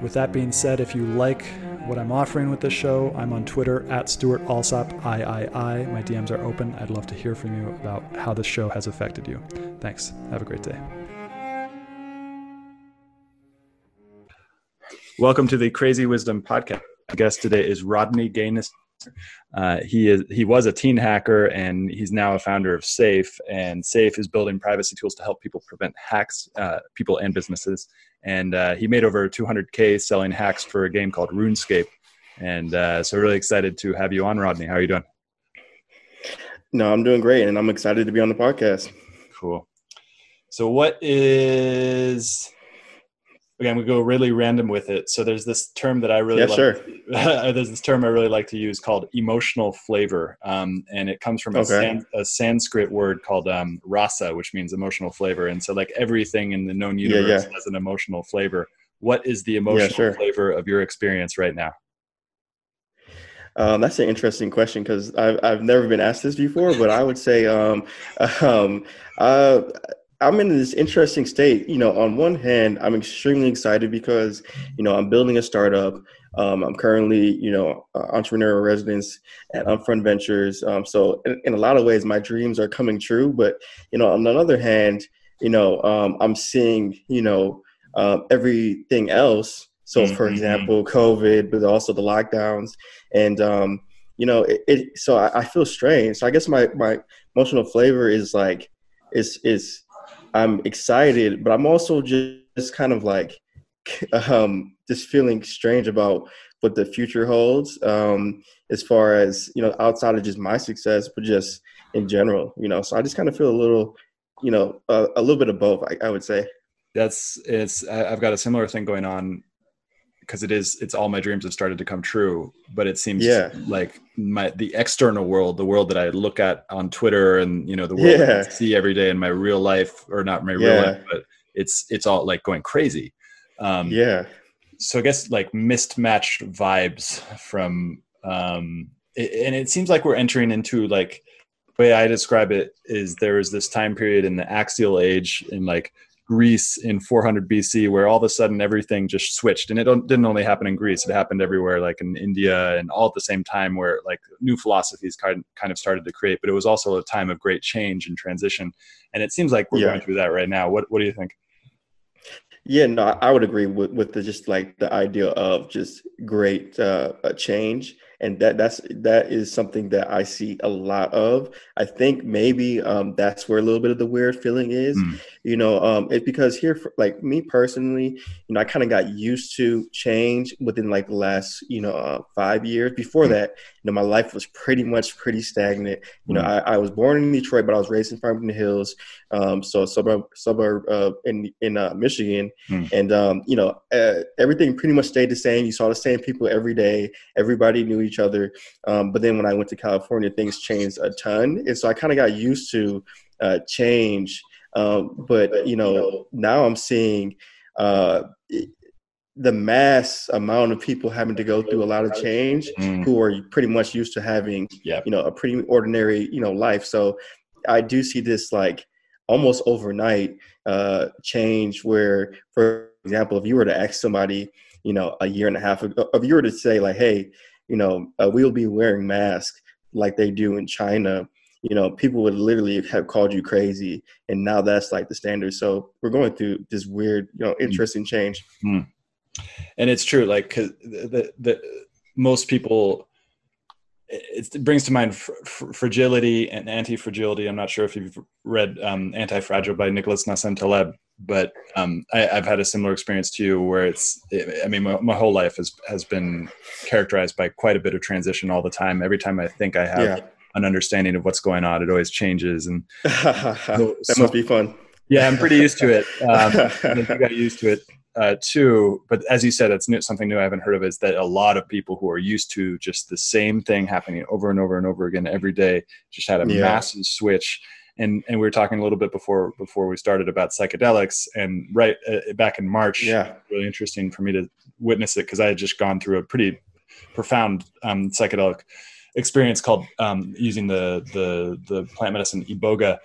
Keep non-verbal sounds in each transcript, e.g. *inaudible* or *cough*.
with that being said, if you like what I'm offering with this show, I'm on Twitter at Stuart Alsop III. My DMs are open. I'd love to hear from you about how this show has affected you. Thanks. Have a great day. Welcome to the Crazy Wisdom Podcast. Our guest today is Rodney Gaines. Uh, he is he was a teen hacker and he's now a founder of Safe. And Safe is building privacy tools to help people prevent hacks, uh, people and businesses and uh, he made over 200k selling hacks for a game called RuneScape. And uh, so, really excited to have you on, Rodney. How are you doing? No, I'm doing great, and I'm excited to be on the podcast. Cool. So, what is again, we go really random with it. So there's this term that I really yeah, like. sure. *laughs* there's this term I really like to use called emotional flavor, um, and it comes from a, San, a Sanskrit word called um, rasa, which means emotional flavor. And so, like everything in the known universe yeah, yeah. has an emotional flavor. What is the emotional sure. flavor of your experience right now? Um, that's an interesting question because I've I've never been asked this before, but I would say um, *laughs* um, uh, I'm in this interesting state. You know, on one hand, I'm extremely excited because, you know, I'm building a startup. Um, I'm currently, you know, uh, entrepreneurial residence at Upfront Ventures. Um, so, in, in, a lot of ways, my dreams are coming true. But, you know, on the other hand, you know, um, I'm seeing, you know, uh, everything else. So, mm-hmm. for example, COVID, but also the lockdowns, and um, you know, it, it so I, I feel strange. So, I guess my my emotional flavor is like, is is I'm excited, but I'm also just, kind of like *laughs* um, just feeling strange about what the future holds um, as far as you know outside of just my success, but just in general. You know, so I just kind of feel a little, you know, a, a little bit of both. I, I would say. That's it's. I've got a similar thing going on because it is it's all my dreams have started to come true but it seems yeah. like my the external world the world that i look at on twitter and you know the world yeah. i see every day in my real life or not my real yeah. life but it's it's all like going crazy um yeah so i guess like mismatched vibes from um it, and it seems like we're entering into like the way i describe it is there is this time period in the axial age in like Greece in 400 BC, where all of a sudden everything just switched, and it didn't only happen in Greece; it happened everywhere, like in India, and all at the same time, where like new philosophies kind kind of started to create. But it was also a time of great change and transition, and it seems like we're yeah. going through that right now. What What do you think? Yeah, no, I would agree with with the just like the idea of just great uh, change and that that's that is something that I see a lot of. I think maybe um, that's where a little bit of the weird feeling is. Mm. You know, um, it's because here, for, like me personally, you know, I kind of got used to change within like the last you know uh, five years. Before mm. that, you know, my life was pretty much pretty stagnant. You mm. know, I, I, was born in Detroit, but I was raised in Farmington Hills, um, so a suburb suburb uh, in in uh, Michigan, mm. and um, you know, uh, everything pretty much stayed the same. You saw the same people every day. Everybody knew each other. Um, but then when I went to California, things changed a ton, and so I kind of got used to uh, change. Um, but you know, now I'm seeing uh, the mass amount of people having to go through a lot of change mm. who are pretty much used to having yep. you know a pretty ordinary you know life. So I do see this like almost overnight uh, change where, for example, if you were to ask somebody, you know, a year and a half ago, if you were to say like, hey, you know, uh, we'll be wearing masks like they do in China, you know, people would literally have called you crazy. And now that's like the standard. So we're going through this weird, you know, interesting change. Mm. And it's true, like, cause the, the, most people it brings to mind fr- fr- fragility and anti-fragility. I'm not sure if you've read um, Anti-Fragile by Nicholas Nassim Taleb, but um, I, have had a similar experience to you, where it's. I mean, my, my, whole life has has been characterized by quite a bit of transition all the time. Every time I think I have yeah. an understanding of what's going on, it always changes, and *laughs* that so, must be fun. Yeah, I'm pretty used to it. *laughs* Um, I got used to it uh, too, but as you said, it's new, something new I haven't heard of. Is that a lot of people who are used to just the same thing happening over and over and over again every day just had a yeah. massive switch. And and we were talking a little bit before before we started about psychedelics, and right uh, back in March, yeah, really interesting for me to witness it because I had just gone through a pretty profound um, psychedelic experience called um, using the the the plant medicine iboga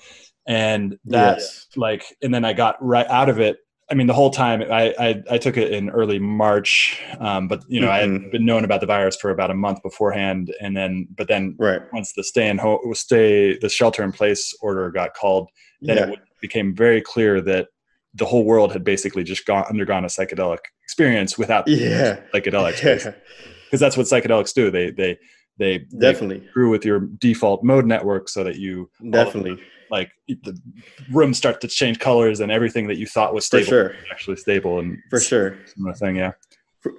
and that yes. like and then i got right out of it I mean, the whole time I, I, I took it in early March, um, but you know, mm-hmm. I had mm-hmm. been known about the virus for about a month beforehand. And then, but then right. once the stay in home, stay, the shelter in place order got called, then yeah. it became very clear that the whole world had basically just gone undergone a psychedelic experience without yeah. psychedelics. *laughs* Because yeah. that's what psychedelics do. They, they, they definitely screw with your default mode network so that you definitely like the rooms start to change colors and everything that you thought was stable sure. actually stable and for sure similar thing yeah for,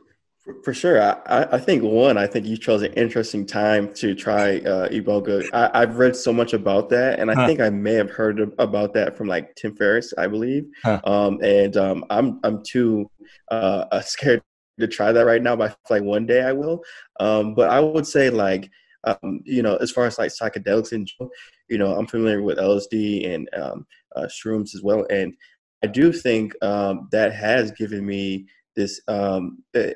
for sure I, I think one i think you chose an interesting time to try uh iboga I, have read so much about that and i huh. think i may have heard about that from like tim ferriss i believe huh. um and um i'm i'm too uh, *laughs* scared to try that right now but like one day i will um but i would say like um, you know, as far as like psychedelics in general, you know, I'm familiar with LSD and um, uh, shrooms as well, and I do think um, that has given me this. Um, eh,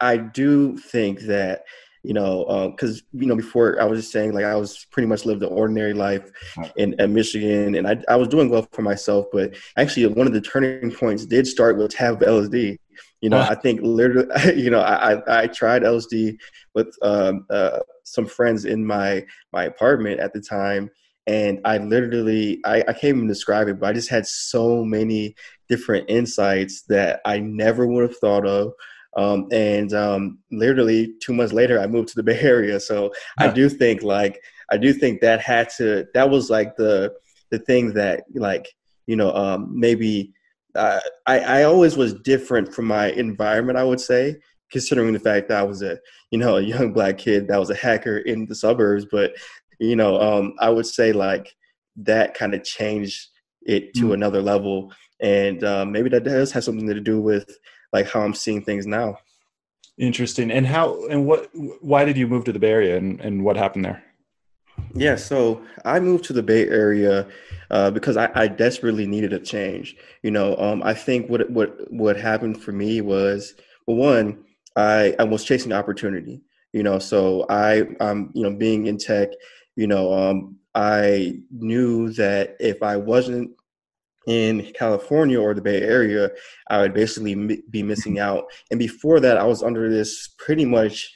I do think that you know, because um, you know, before I was just saying, like I was pretty much lived an ordinary life in, in Michigan, and I, I was doing well for myself. But actually, one of the turning points did start with tab LSD. You know, I think literally, *laughs* you know, I I tried LSD with um, uh, some friends in my my apartment at the time, and I literally I, I can't even describe it, but I just had so many different insights that I never would have thought of. Um, and um, literally two months later, I moved to the Bay Area. So I do think like I do think that had to that was like the the thing that like you know um, maybe uh, I I always was different from my environment. I would say considering the fact that I was a you know a young black kid that was a hacker in the suburbs, but you know, um, I would say like that kind of changed it to mm. another level, and uh, maybe that does have something to do with like how I'm seeing things now. Interesting. And how and what? Why did you move to the Bay Area, and and what happened there? Yeah, so I moved to the Bay Area uh, because I, I, desperately needed a change. You know, um, I think what what what happened for me was well, one, I I was chasing opportunity. You know, so I um you know being in tech, you know, um, I knew that if I wasn't in California or the Bay Area, I would basically m- be missing out. And before that, I was under this pretty much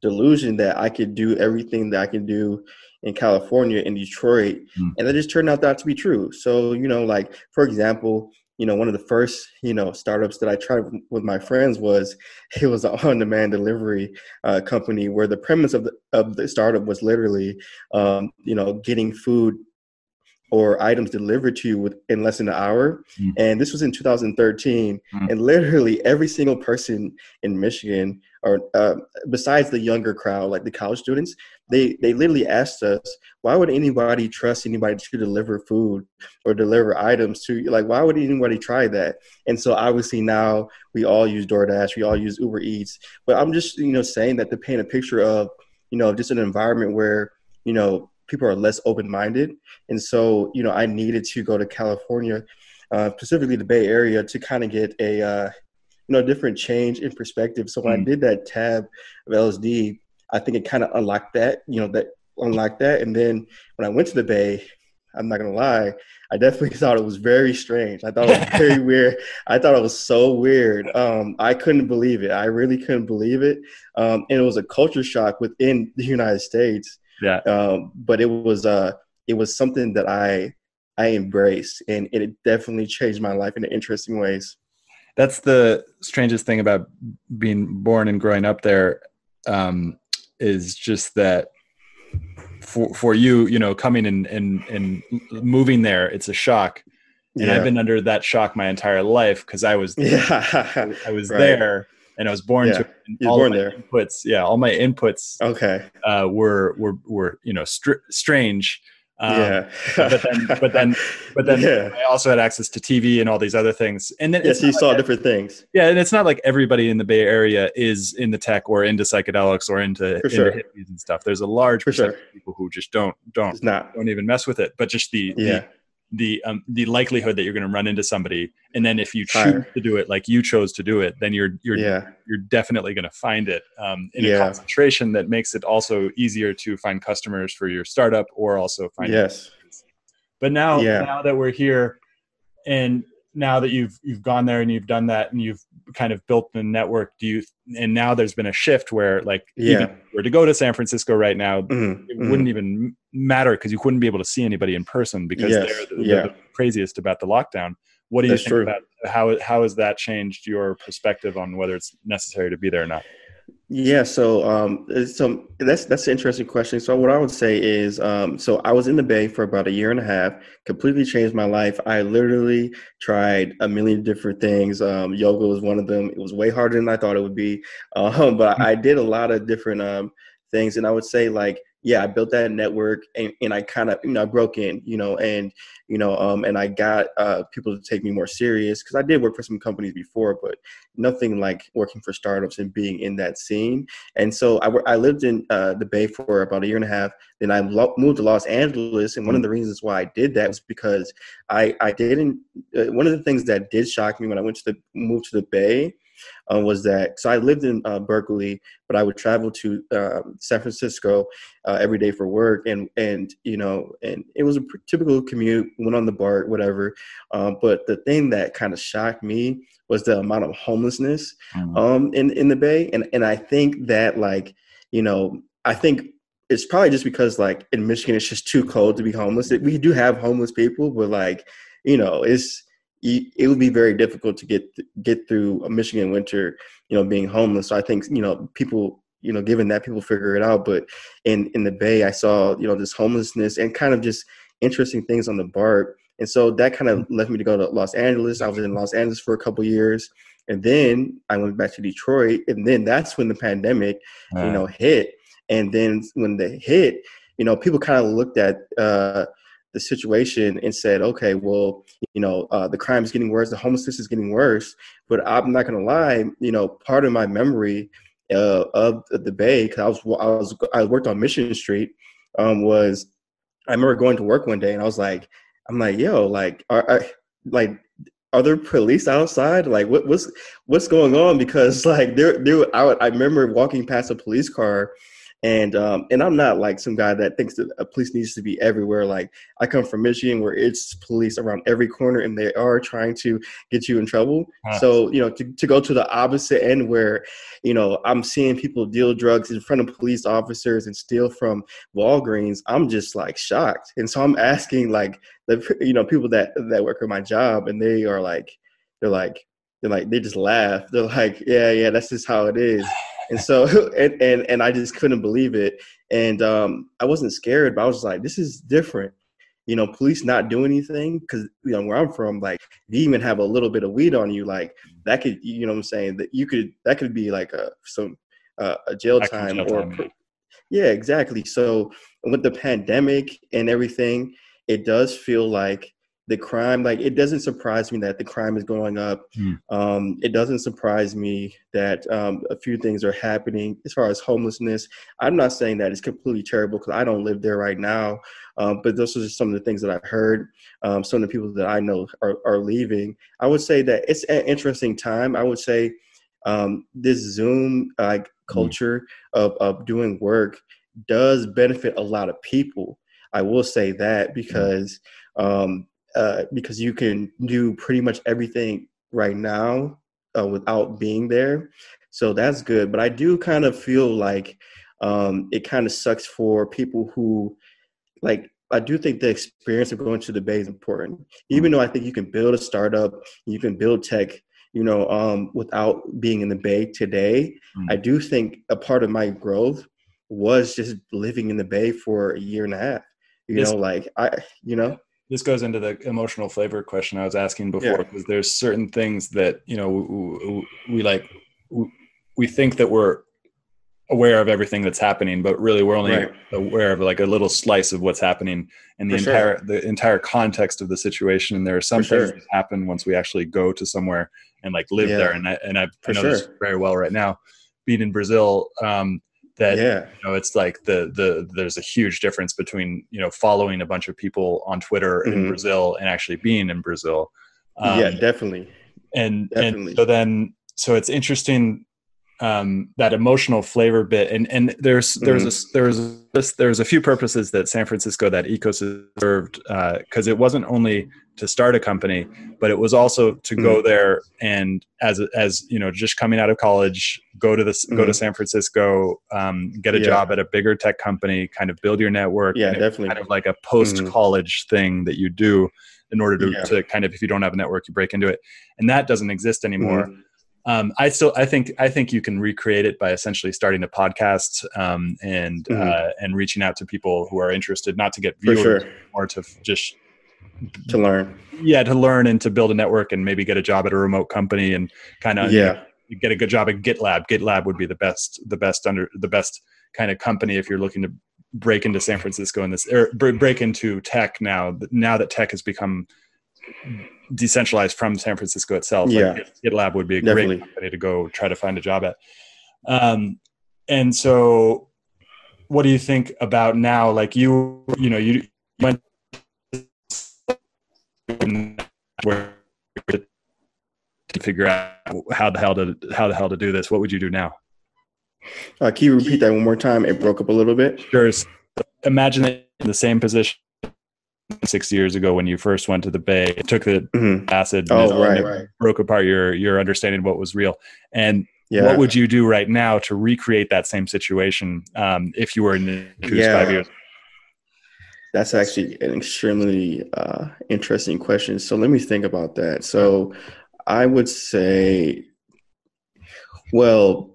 delusion that I could do everything that I can do in California, in Detroit. Mm. And that just turned out not to be true. So, you know, like, for example, you know, one of the first, you know, startups that I tried with my friends was *laughs* it was an on-demand delivery uh, company where the premise of the of the startup was literally, um, you know, getting food or items delivered to you within less than an hour. Mm. And this was in 2013. Mm. And literally every single person in Michigan, or uh, besides the younger crowd, like the college students, they they literally asked us, why would anybody trust anybody to deliver food or deliver items to you? like why would anybody try that? And so obviously now we all use DoorDash, we all use Uber Eats. But I'm just, you know, saying that to paint a picture of, you know, just an environment where, you know, people are less open-minded and so you know i needed to go to california uh, specifically the bay area to kind of get a uh, you know different change in perspective. So when mm. i did that tab of lsd i think it kind of unlocked that you know that unlocked that. And then when i went to the bay i'm not gonna lie i definitely *laughs* thought it was very strange. I thought it was very *laughs* weird. I thought it was so weird. Um, i couldn't believe it. I really couldn't believe it. Um, and it was a culture shock within the united states. Yeah. Um, but it was uh, it was something that I I embraced, and it definitely changed my life in interesting ways. That's the strangest thing about being born and growing up there, um, is just that for for you, you know, coming and and and moving there, it's a shock. And yeah. I've been under that shock my entire life because I was yeah. I was *laughs* right. there and I was born yeah. to all born there. inputs. Yeah, all my inputs. Okay. Uh, were were were you know str- strange. Um, yeah. but then, but then, *laughs* but then, yeah. I also had access to TV and all these other things. And then, yes, you saw like, different things. Yeah, and it's not like everybody in the Bay Area is in the tech or into psychedelics or into, into sure. hippies and stuff. There's a large percentage sure. of people who just don't don't don't even mess with it. But just the yeah. the the um, the likelihood that you're going to run into somebody and then if you choose Higher. to do it like you chose to do it then you're you're yeah. you're definitely going to find it um, in yeah. a concentration that makes it also easier to find customers for your startup or also find yes but now yeah. now that we're here and now that you've you've gone there and you've done that and you've kind of built the network do you and now there's been a shift where like yeah. even were to go to san francisco right now mm-hmm. it mm-hmm. wouldn't even matter because you couldn't be able to see anybody in person because yes. they're, the, yeah. they're, the, craziest about the lockdown what do you That's think true. about how how has that changed your perspective on whether it's necessary to be there or not yeah, so um, so that's that's an interesting question. So what I would say is, um, so I was in the Bay for about a year and a half. Completely changed my life. I literally tried a million different things. Um, yoga was one of them. It was way harder than I thought it would be, *laughs* um, but I did a lot of different um, things. And I would say like yeah, I built that network and, and I kind of, you know, I broke in, you know, and, you know, um, and I got uh, people to take me more serious because I did work for some companies before, but nothing like working for startups and being in that scene. And so I, I lived in uh, the Bay for about a year and a half. Then I lo- moved to Los Angeles. And one of the reasons why I did that was because I, I didn't, uh, one of the things that did shock me when I went to the, moved to the Bay uh, was that so I lived in uh, Berkeley, but I would travel to um, San Francisco uh, every day for work, and and you know, and it was a typical commute. Went on the BART, whatever. Um, but the thing that kind of shocked me was the amount of homelessness mm-hmm. um, in in the Bay, and and I think that like you know, I think it's probably just because like in Michigan it's just too cold to be homeless. We do have homeless people, but like you know, it's it would be very difficult to get get through a Michigan winter, you know, being homeless. So I think you know people, you know, given that people figure it out. But in in the Bay, I saw you know this homelessness and kind of just interesting things on the BART, and so that kind of led me to go to Los Angeles. I was in Los Angeles for a couple years, and then I went back to Detroit, and then that's when the pandemic, you know, hit. And then when the hit, you know, people kind of looked at. uh the situation and said, okay, well, you know, uh, the crime is getting worse, the homelessness is getting worse. But I'm not gonna lie, you know, part of my memory uh, of the Bay, because I was I was I worked on Mission Street, um, was I remember going to work one day and I was like, I'm like, yo, like, are, are like are there police outside? Like, what, what's what's going on? Because *laughs* like there, there, I, I remember walking past a police car and um, and I'm not like some guy that thinks that a police needs to be everywhere. Like I come from Michigan, where it's police around every corner, and they are trying to get you in trouble. Huh. So you know, to, to go to the opposite end, where you know I'm seeing people deal drugs in front of police officers and steal from Walgreens, I'm just like shocked. And so I'm asking like the you know people that that work at my job, and they are like they're like they're like they just laugh. They're like, yeah, yeah, that's just how it is and so *laughs* and, and and I just couldn't believe it. And um, I wasn't scared, but I was like, this is different. You know, police not doing anything because you know where I'm from, like you even have a little bit of weed on you, like that could, you know, what I'm saying that you could that could be like a some uh, a jail time or time. yeah, exactly. So with the pandemic and everything, it does feel like the crime like it doesn't surprise me that the crime is going up mm. um, it doesn't surprise me that um, a few things are happening as far as homelessness i'm not saying that it's completely terrible because i don't live there right now um, but those are just some of the things that i've heard um, some of the people that i know are, are leaving i would say that it's an interesting time i would say um, this zoom like hmm. culture mm. of, of doing work does benefit a lot of people i will say that hmm. because um, uh, because you can do pretty much everything right now uh, without being there. So that's good. But I do kind of feel like um, it kind of sucks for people who like. I do think the experience of going to the Bay is important. Even though I think you can build a startup, you can build tech, you know, um, without being in the Bay today. Mm. I do think a part of my growth was just living in the Bay for a year and a half. You know, like I, you know, this goes into the emotional flavor question I was asking before because yeah. there's certain things that you know we, we, like we, think that we're aware of everything that's happening, but really we're only right. aware of like a little slice of what's happening in the For entire sure. the entire context of the situation. And there are some For things sure. that happen once we actually go to somewhere and like live yeah. there. And I and I, I know sure. this very well right now. Being in Brazil, um, that yeah. you know it's like the the there's a huge difference between you know following a bunch of people on Twitter mm-hmm. in Brazil and actually being in Brazil. Um, yeah, definitely. And definitely. and so then so it's interesting um, that emotional flavor bit and and there's there's mm-hmm. a, there's this there's a few purposes that San Francisco that ecosystem served because uh, it wasn't only to start a company but it was also to mm-hmm. go there and as as you know just coming out of college go to this mm-hmm. go to mm-hmm. San Francisco um, get a yeah. job at a bigger tech company kind of build your network yeah definitely kind of like a post college mm-hmm. thing that you do in order to, yeah. to kind of if you don't have a network you break into it and that doesn't exist anymore mm-hmm um, I still I think I think you can recreate it by essentially starting a podcast um, and mm-hmm. uh, and reaching out to people who are interested, not to get viewers sure. or to just to learn. Yeah, to learn and to build a network and maybe get a job at a remote company and kind of yeah you know, get a good job at GitLab. GitLab would be the best the best under the best kind of company if you're looking to break into San Francisco in this or break into tech now. Now that tech has become decentralized from San Francisco itself. Yeah. Like GitLab would be a Definitely. great company to go try to find a job at. Um, and so what do you think about now? Like you, you know, you went where to figure out how the hell to how the hell to do this. What would you do now? Uh, can you repeat that one more time? It broke up a little bit. Sure. Imagine it in the same position six years ago when you first went to the Bay, it took the *clears throat* mm-hmm. acid, oh, right, right. broke apart your your understanding of what was real. And yeah. what would you do right now to recreate that same situation um, if you were in yeah. five years? That's actually an extremely uh, interesting question. So let me think about that. So I would say, well,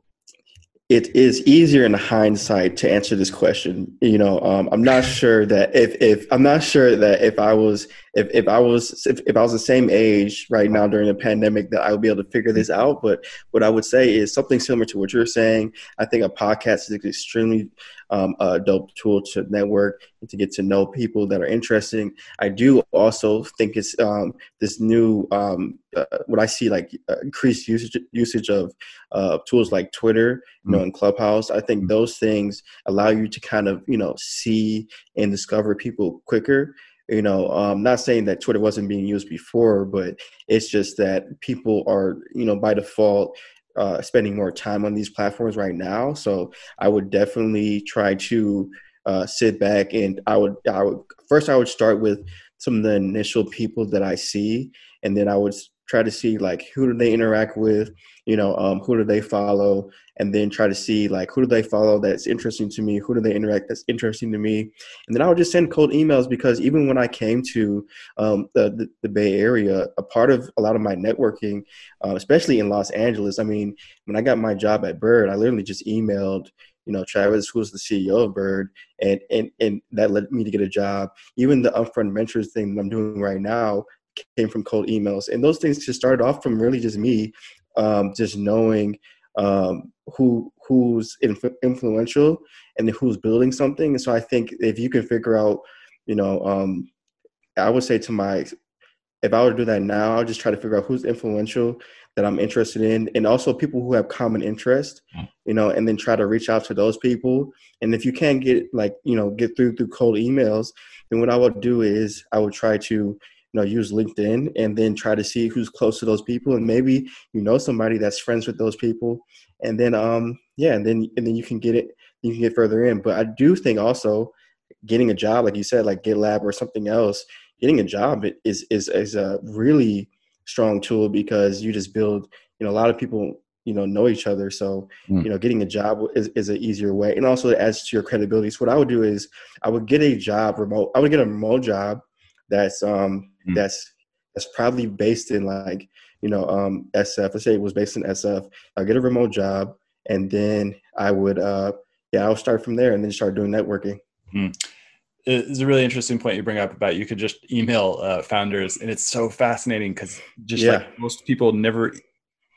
it is easier in hindsight to answer this question. You know, um, I'm not sure that if, if I'm not sure that if I was if, if I was if, if I was the same age right now during the pandemic that I would be able to figure this out. But what I would say is something similar to what you're saying. I think a podcast is an extremely um, a dope tool to network and to get to know people that are interesting. I do also think it's um, this new um, uh, what I see like uh, increased usage usage of uh, tools like Twitter, you know, mm-hmm. and Clubhouse. I think mm-hmm. those things allow you to kind of you know see and discover people quicker you know i'm not saying that twitter wasn't being used before but it's just that people are you know by default uh, spending more time on these platforms right now. So i would definitely try to uh, sit back and i would i would first i would start with some of the initial people that i see and then i would try to see like who do they interact with you know um, who do they follow and then try to see like who do they follow that's interesting to me who do they interact that's interesting to me. And then i would just send cold emails because even when i came to um, the, the, the, bay area a part of a lot of my networking uh, especially in los angeles i mean when i got my job at bird i literally just emailed you know travis who's the ceo of bird and and and that led me to get a job. Even the upfront ventures thing that i'm doing right now came from cold emails and those things just started off from really just me um, just knowing um, who who's inf- influential and who's building something. And so I think if you can figure out, you know, um, I would say to my, if I were to do that now, I'll just try to figure out who's influential that I'm interested in, and also people who have common interest, mm. you know, and then try to reach out to those people. And if you can't get like, you know, get through through cold emails, then what I would do is I would try to know use linkedin and then try to see who's close to those people and maybe you know somebody that's friends with those people. And then um yeah and then and then you can get it you can get further in. But i do think also getting a job like you said like gitlab or something else getting a job is is is a really strong tool because you just build you know a lot of people you know know each other. So mm. you know getting a job is, is an easier way. And also it adds to your credibility. So what i would do is i would get a job remote i would get a remote job that's um mm. that's that's probably based in like you know um SF. Let's say it was based in SF. I get a remote job, and then I would uh yeah, I'll start from there and then start doing networking. Hmm. It's a really interesting point you bring up about you could just email uh, founders, and it's so fascinating because just yeah. like most people never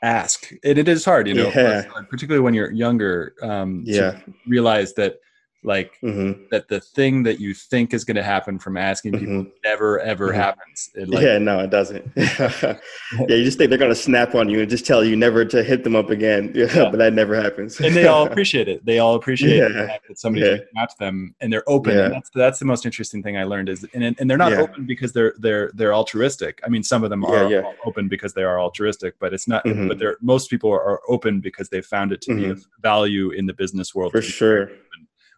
ask, and it is hard, you know, yeah. particularly when you're younger. Um, yeah, realize that like mm-hmm. that the thing that you think is going to happen from asking people mm-hmm. never ever mm-hmm. happens it, like, yeah no it doesn't *laughs* yeah you just think they're going to snap on you and just tell you never to hit them up again yeah, *laughs* yeah. but that never happens and they all *laughs* appreciate it they all appreciate yeah. that somebody's yeah. out to them and they're open and that's that's the most interesting thing i learned is and, and they're not open because they're they're they're altruistic i mean some of them are open because they are altruistic but it's not mm-hmm. but they're most people are open because they found it to be of mm-hmm. value in the business world for sure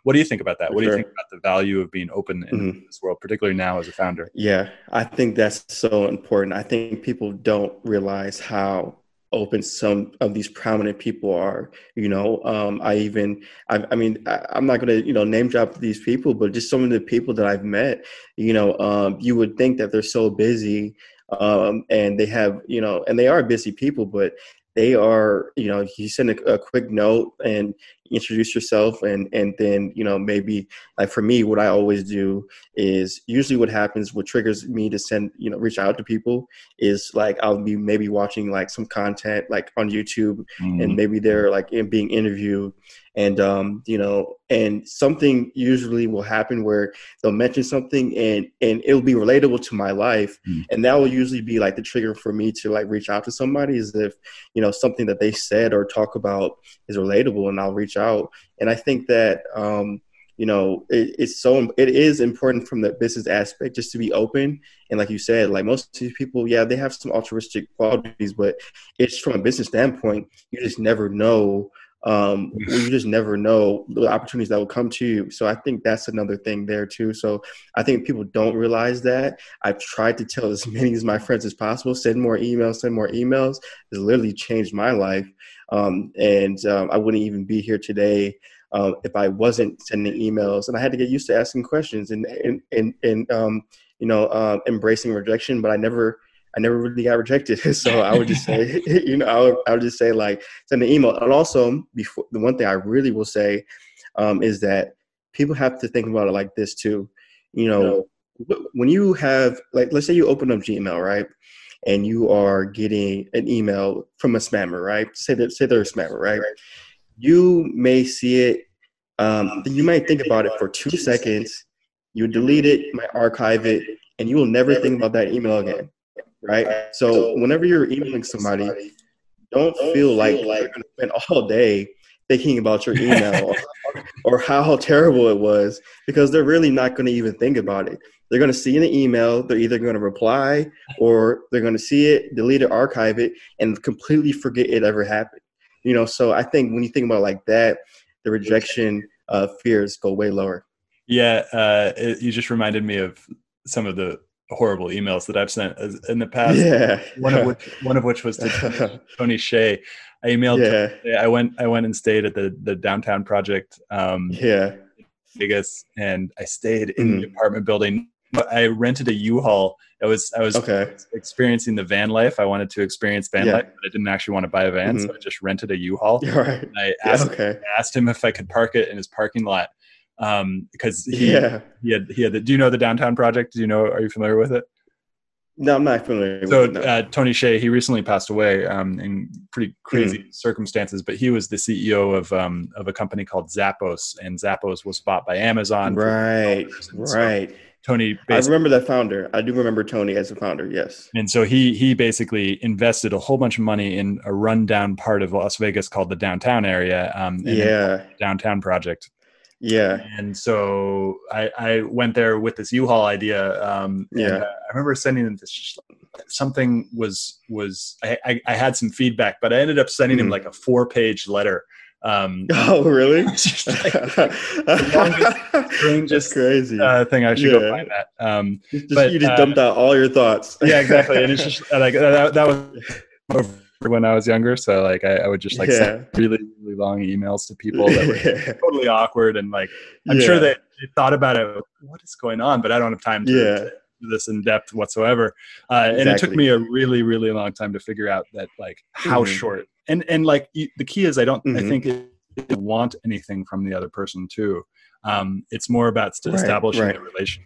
what do you think about that? what do you think about the value of being open in mm-hmm. this world, particularly now as a founder? Yeah, I think that's so important. I think people don't realize how open some of these prominent people are you know um, i even I, I mean I, am not going to you know name drop these people but just some of the people that i've met you know um, you would think that they're so busy um, and they have you know and they are busy people but they are you know you send a, a, quick note and introduce yourself and and then you know maybe like for me what i always do is usually what happens what triggers me to send you know reach out to people is like i'll be maybe watching like some content like on youtube mm-hmm. and maybe they're like in being interviewed and um, you know, and something usually will happen where they'll mention something and and it'll be relatable to my life, mm. and that will usually be like the trigger for me to like reach out to somebody is if you know something that they said or talk about is relatable, and I'll reach out. And I think that um, you know it, it's so it is important from the business aspect just to be open and like you said like most of these people yeah they have some altruistic qualities but it's from a business standpoint you just never know um, *laughs* you just never know the opportunities that will come to you. So I think that's another thing there too. So I think people don't realize that. I've tried to tell as *laughs* many of my friends as possible, send more emails, send more emails. It's literally changed my life. Um, and um, I wouldn't even be here today um, if I wasn't sending emails. And I had to get used to asking questions and and and, and um, you know uh, embracing rejection. But I never I never really got rejected. *laughs* so I would just say, *laughs* *laughs* you know, I would, I would just say like send an email. And also, before the one thing I really will say um, is that people have to think about it like this too. You know, when you have like, let's say you open up Gmail, right? And you are getting an email from a spammer, right? Say that say they're a spammer, right? You may see it. Um, you might think about it for two seconds. You delete it, might archive it, and you will never think about that email again right? So whenever you're emailing somebody, don't feel like you're going to spend all day thinking about your email *laughs* or, how terrible it was because they're really not going to even think about it. They're going to see in the email, they're either going to reply or they're going to see it, delete it, archive it, and completely forget it ever happened. You know, so I think when you think about like that, the rejection uh, fears go way lower. Yeah, uh, it, you just reminded me of some of the horrible emails that I've sent in the past. Yeah. One of *laughs* which one of which was to *laughs* Tony Hsieh. I emailed. Yeah. I went. I went and stayed at the the downtown project. Um, yeah. Vegas, and I stayed in mm. the apartment building. I rented a U-Haul. I was I was okay. experiencing the van life. I wanted to experience van yeah. life, but I didn't actually want to buy a van, mm-hmm. so I just rented a U-Haul. *laughs* Right. I asked, yeah, okay. I asked him if I could park it in his parking lot um, because he, yeah. he had he had the, do you know the downtown project do you know are you familiar with it no i'm not familiar so it, no. uh, tony hsieh he recently passed away um, in pretty crazy mm. circumstances but he was the ceo of um, of a company called zappos and zappos was bought by amazon right right so Tony. I remember that founder. I do remember Tony as a founder. Yes. And so he he basically invested a whole bunch of money in a rundown part of Las Vegas called the downtown area. Um, yeah. Downtown project. Yeah. And so I, I went there with this U-Haul idea. Um, yeah. And, uh, I remember sending him this, something was, was, I, I, I, had some feedback, but I ended up sending mm. him like a four page letter. Um, *laughs* oh, really? *laughs* just like *laughs* the longest, strangest crazy uh, thing. I should yeah. go find that. Um, just, but, you just uh, dumped out all your thoughts. yeah, exactly. And it's just like, that, that was when I was younger. So like I, I would just like yeah. send really, really long emails to people that were *laughs* yeah. totally awkward and like I'm yeah. sure they, they, thought about it. What is going on? But I don't have time to, to do this in depth whatsoever. Uh, exactly. And it took me a really, really long time to figure out that like how mm-hmm. short and and like the key is I don't mm-hmm. I think want anything from the other person too. Um, it's more about right, establishing right. a relationship.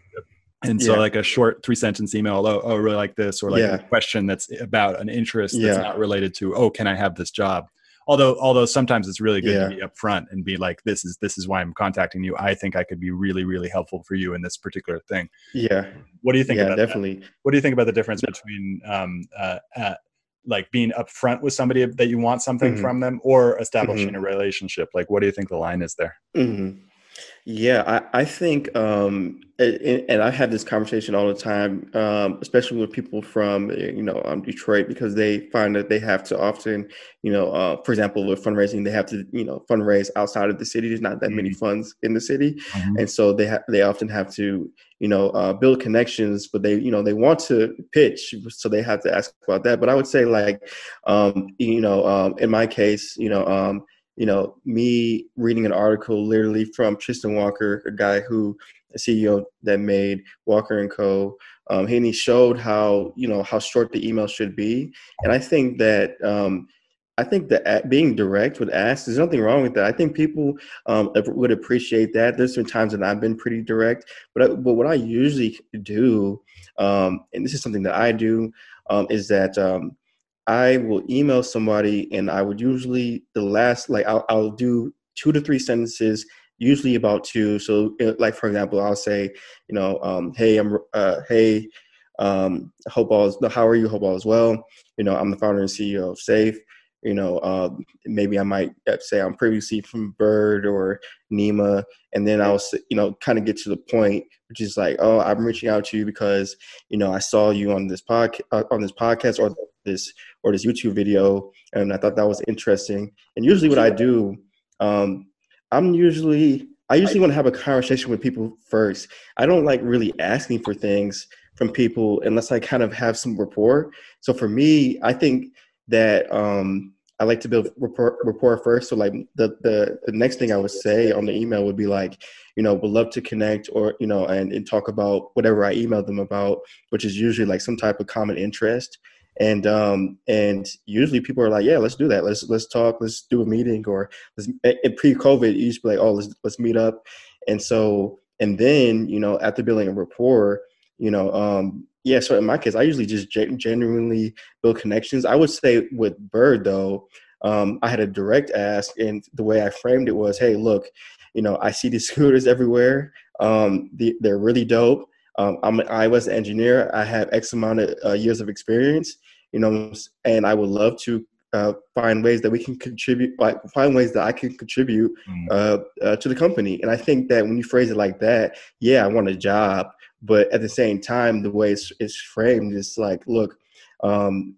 And so, yeah. like a short three sentence email, oh, oh, I really like this, or like yeah. a question that's about an interest that's yeah. not related to, oh, can I have this job? Although, although sometimes it's really good to be upfront and be like, this is this is why I'm contacting you. I think I could be really, really helpful for you in this particular thing. Yeah. What do you think? Yeah, about definitely. That? What do you think about the difference between um, uh, uh, like being upfront with somebody that you want something mm-hmm. from them, or establishing mm-hmm. a relationship? Like, what do you think the line is there? Mm-hmm. Yeah, I, I think, um, and, and, I have this conversation all the time, um, especially with people from, you know, um, Detroit, because they find that they have to often, you know, uh, for example, with fundraising, they have to, you know, fundraise outside of the city. There's not that many mm-hmm. funds in the city, mm-hmm. and so they have they often have to, you know, uh, build connections, but they, you know, they want to pitch, so they have to ask about that. But I would say, like, um, you know, um, in my case, you know. You know, me reading an article literally from Tristan Walker, a guy who a CEO that made Walker and Co. Um, and he showed how you know how short the email should be, and I think that um, I think that being direct with asks, there's nothing wrong with that. I think people um, would appreciate that. There's been times that I've been pretty direct, but I, but what I usually do, um, and this is something that I do, um, is that um, I will email somebody and I would usually the last like I'll, I'll do two to three sentences usually about two. So uh, like for example I'll say you know um, hey I'm uh, hey um, hope all is how are you? Hope all is well. You know I'm the founder and CEO of Safe you know uh, maybe I might uh, say I'm previously from Bird or Nima and then I'll you know kind of get to the point which is like oh I'm reaching out to you because you know I saw you on this podcast uh, on this podcast or this or this YouTube video, and I thought that was interesting. And usually, what I do, um, I'm usually I usually want to have a conversation with people first. I don't like really asking for things from people unless I kind of have some rapport. So for me, I think that um, I like to build rapport, rapport first. So like the, the the next thing I would say on the email would be like, you know, would love to connect or you know and, and talk about whatever I emailed them about, which is usually like some type of common interest. And um and usually people are like yeah let's do that. Let's let's talk. Let's do a meeting or let's in pre-covid you used to be like oh let's let's meet up. And so and then you know after building a rapport you know um yeah so in my case i usually just genuinely build connections i would say with bird though um, I had a direct ask, and the way I framed it was, "Hey, look, you know, I see these *laughs* scooters everywhere. Um, the, they're really dope. Um, I'm an iOS engineer. I have X amount of uh, years of experience, you know, and I would love to uh, find ways that we can contribute, like find ways that I can contribute mm. uh, uh, to the company. And I think that when you phrase it like that, yeah, I want a job, but at the same time, the way it's, it's framed is like, look, um,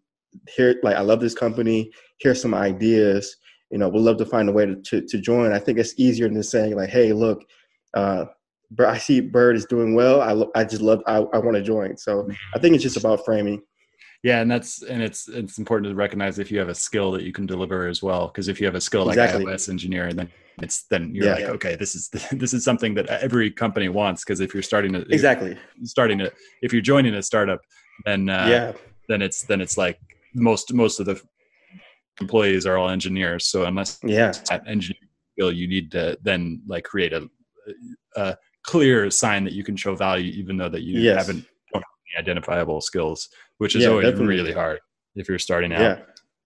here, like I love this company. Here's some ideas. You know, we'd love to find a way to, to, to join. I think it's easier than saying like, hey, look, uh, I see Bird is doing well. I, I just love, I, I want to join. So I think it's just about framing. Yeah, and that's and it's it's important to recognize if you have a skill that you can deliver as well. Because if you have a skill like exactly. iOS engineer, then it's then you're yeah, like, yeah. okay, this is *laughs* this is something that every company wants. Because if you're starting to exactly starting to if you're joining a startup, then uh, yeah, then it's then it's like most most of the employees are all engineers. So unless yeah that engineering skill, you need to then like create a, a clear sign that you can show value, even though that you yes. haven't don't have any identifiable skills, which is yeah, always definitely. really hard if you're starting out.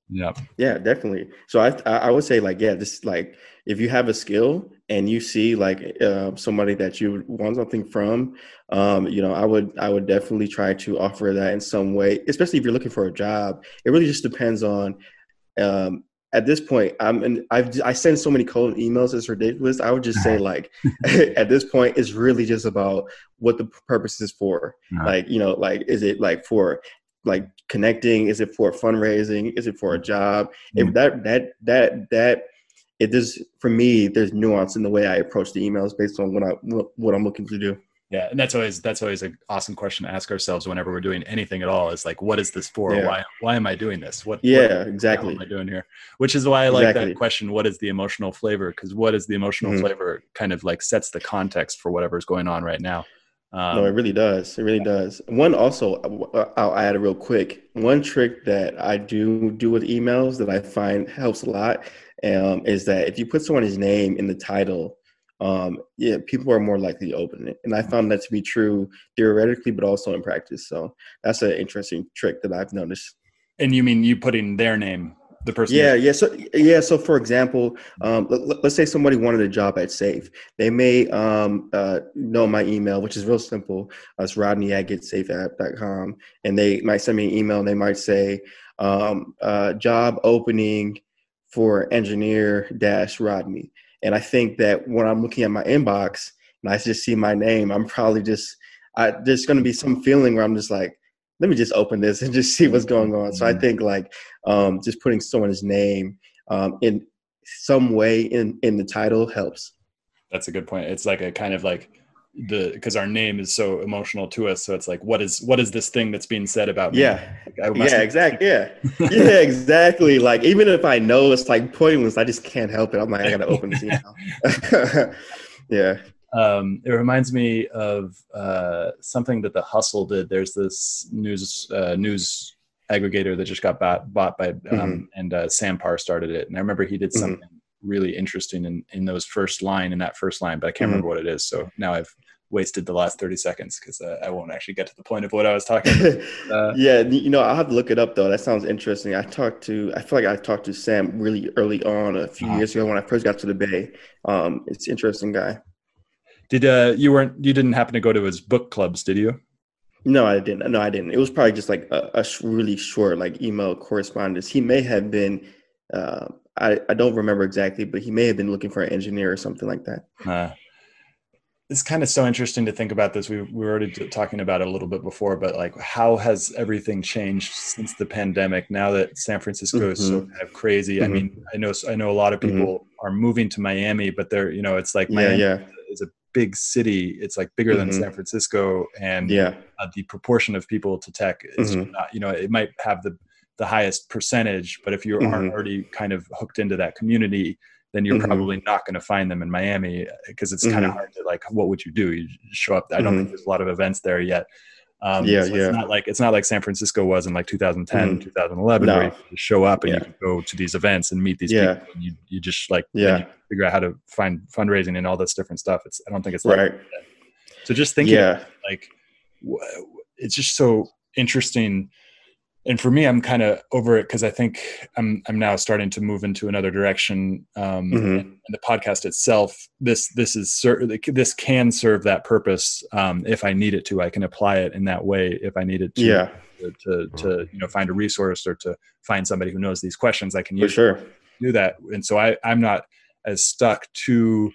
Yeah. Yeah. Definitely. So I I would say like yeah, just like if you have a skill and you see like uh, somebody that you want something from, um, you know, I would I would definitely try to offer that in some way, especially if you're looking for a job. It really just depends on um, at this point, I'm and I've I send so many cold emails. It's ridiculous. I would just say *laughs* like, *laughs* at this point, it's really just about what the purpose is for. Like you know, like is it like for like connecting? Is it for fundraising? Is it for a job? Mm-hmm. If that that that that it is for me, there's nuance in the way I approach the emails based on what I what I'm looking to do. Yeah, and that's always that's always an awesome question to ask ourselves whenever we're doing anything at all. Is like, what is this for? Yeah. Why why am I doing this? What yeah, what, exactly. What am I doing here? Which is why I like exactly. that question. What is the emotional flavor? Because what is the emotional mm-hmm. flavor kind of like sets the context for whatever's going on right now. Um, no, it really does. It really does. One also, uh, I'll add a real quick. One trick that I do do with emails that I find helps a lot, um, is that if you put someone's name in the title, um, yeah, people are more likely to open it. And I found that to be true theoretically, but also in practice. So that's an interesting trick that I've noticed. And you mean you putting their name, the person? Yeah, yeah. So yeah, so for example, um, let, us say somebody wanted a job at Safe. They may um, uh, know my email, which is real simple. Uh, it's Rodney at getsafeapp.com. And they might send me an email and they might say, um, uh, job opening for engineer dash Rodney. And I think that when I'm looking at my inbox and I just see my name, I'm probably just, I, there's going to be some feeling where I'm just like, let me just open this and just see what's going on. So I mm-hmm. think like um, just putting someone's name um, in some way in in the title helps. That's a good point. It's like a kind of like the because our name is so emotional to us. So it's like, what is what is this thing that's being said about me? Yeah, yeah, exactly. Yeah, *laughs* yeah, exactly. Like even if I know it's like pointless, I just can't help it. I'm like, I gotta open this email. *laughs* yeah. Um, it reminds me of uh, something that the Hustle did. There's this news uh, news aggregator that just got bought, bought by um, mm-hmm. and uh, Sam Parr started it. And I remember he did mm-hmm. something mm-hmm. really interesting in in those first line in that first line, but I can't mm-hmm. remember what it is. So now I've wasted the last 30 seconds because uh, I won't actually get to the point of what I was talking about. *laughs* Uh, yeah, you know, I'll have to look it up though. That sounds interesting. I talked to, I feel like I talked to Sam really early on a few uh-huh. years ago when I first got to the Bay. Um, it's interesting guy. Did uh, you weren't you didn't happen to go to his book clubs, did you? No, I didn't. No, I didn't. It was probably just like a, a really short like email correspondence. He may have been uh, I, I don't remember exactly, but he may have been looking for an engineer or something like that. Uh, it's kind of so interesting to think about this. We, we were already talking about it a little bit before, but like, how has everything changed since the pandemic? Now that San Francisco mm-hmm. is so mm-hmm. kind of crazy. Mm-hmm. I mean, I know I know a lot of people mm-hmm. are moving to Miami, but they're you know, it's like Miami yeah, yeah. is a big city. It's like bigger than mm-hmm. San Francisco, and yeah, uh, the proportion of people to tech is not. You know, it might have the the highest percentage, but if you aren't already kind of hooked into that community then you're mm-hmm. probably not going to find them in Miami because it's mm-hmm. kind of hard to like, what would you do? You show up. I don't mm-hmm. think there's a lot of events there yet. Um, yeah, so yeah. It's not like it's not like San Francisco was in like 2010, 2011, no. where you show up and yeah. you can go to these events and meet these yeah. people. And you you just like yeah figure out how to find fundraising and all this different stuff. It's I don't think it's right. Like so just thinking yeah. like it's just so interesting and for me, I'm kind of over it because I think I'm I'm now starting to move into another direction. Um, mm-hmm. and, the podcast itself, this this is this can serve that purpose um, if I need it to. I can apply it in that way if I needed to. Yeah. To, to, to you know find a resource or to find somebody who knows these questions, I can use sure. do that. And so I I'm not as stuck to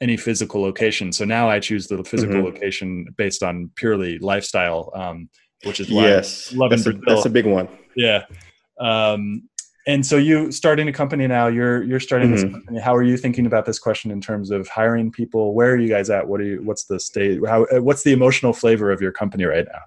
any physical location. So now I choose the physical mm-hmm. location based on purely lifestyle. Um, which is why yes, I love that's, a, that's a big one. Yeah. Um, and so you starting a company now you're you're starting mm-hmm. this company how are you thinking about this question in terms of hiring people where are you guys at what are you what's the state how what's the emotional flavor of your company right now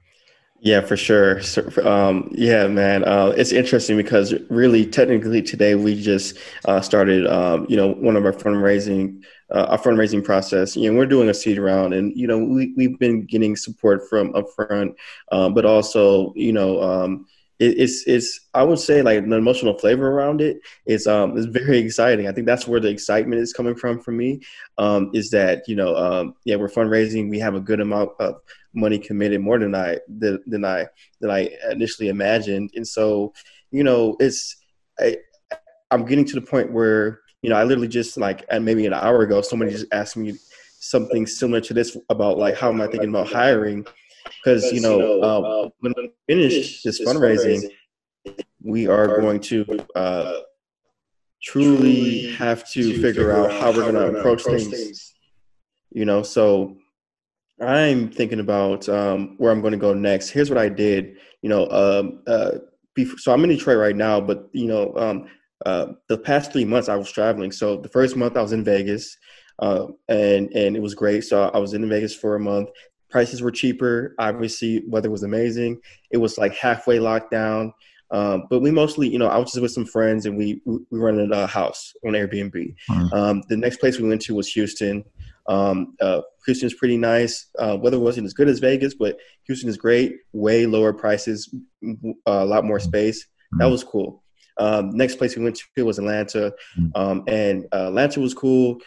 yeah for sure um, yeah man uh, it's interesting because really technically today we just uh, started um, you know one of our fundraising uh, our fundraising process. You know, we're doing a seed round, and you know, we we've been getting support from upfront, um, but also, you know, um, it, it's it's I would say like the emotional flavor around it. is um is very exciting. I think that's where the excitement is coming from for me. Um, is that you know, um, yeah, we're fundraising. We have a good amount of money committed, more than I than, than I than I initially imagined, and so you know, it's I, I'm getting to the point where you know, I literally just like maybe an hour ago, somebody just asked me something similar to this about like how am I thinking about hiring? Because you know, uh, when we finish this fundraising, we are going to uh, truly have to figure out how we're going to approach things. You know, so I'm thinking about um, where I'm going to go next. Here's what I did. You know, um, uh, before, so I'm in Detroit right now, but you know, um, uh, the past three months I was traveling. So the first month I was in Vegas, uh, and and it was great. So I was in Vegas for a month. Prices were cheaper. Obviously, weather was amazing. It was like halfway lockdown. Um, but we mostly, you know, I was just with some friends and we we rented a house on Airbnb. Mm-hmm. Um, the next place we went to was Houston. Um, uh, Houston's pretty nice. Uh, weather wasn't as good as Vegas, but Houston is great. Way lower prices, a lot more space. That hmm. was cool. Um, next place we went to was Atlanta, um, and uh, Atlanta was cool.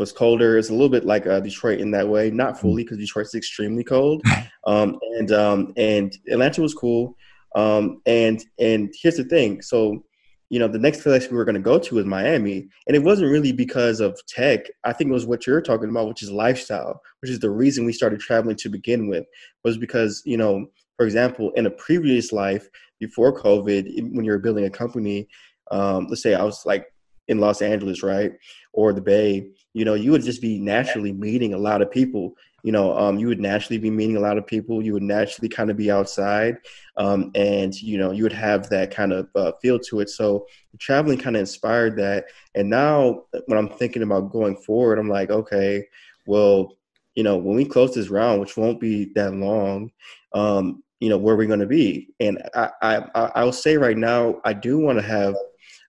Was colder. It's a little bit like uh, Detroit in that way, not hmm. fully because Detroit's extremely cold. *laughs* Um, and um, and Atlanta was cool. Um, and and here's the thing. So you know, the next place we were going to go to was Miami. And it wasn't really because of tech. I think it was what you're talking about, which is lifestyle, which is the reason we started traveling to begin with, was because, you know, for example, in a previous life before COVID, when you were building a company, um, let's say I was like in Los Angeles, right? Or the Bay, you know, you would just be naturally meeting a lot of people you know, um, you would naturally be meeting a lot of people. You would naturally kind of be outside, um, and you know, you would have that kind of uh, feel to it. So traveling kind of inspired that. And now, when I'm thinking about going forward, I'm like, okay, well, you know, when we close this round, which won't be that long, um, you know, where we're going to be. And I, I, I'll say right now, I do want to have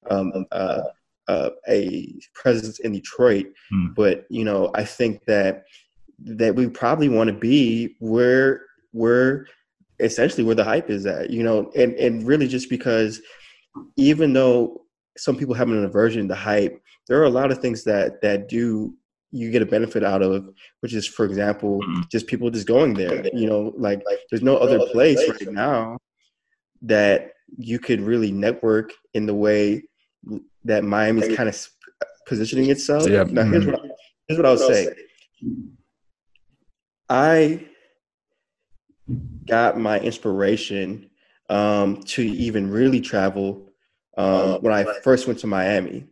um, uh, uh, a presence in Detroit, hmm. but you know, I think that that we probably want to be where where essentially where the hype is at you know and and really just because even though some people have an aversion to hype there are a lot of things that that do you get a benefit out of which is for example mm-hmm. just people just going there you know like, like there's no other place right now that you could really network in the way that Miami's kind of positioning itself. Yeah. Now here's mm-hmm. what I, here's what I would say. I got my inspiration um, to even really travel um, when I first went to Miami.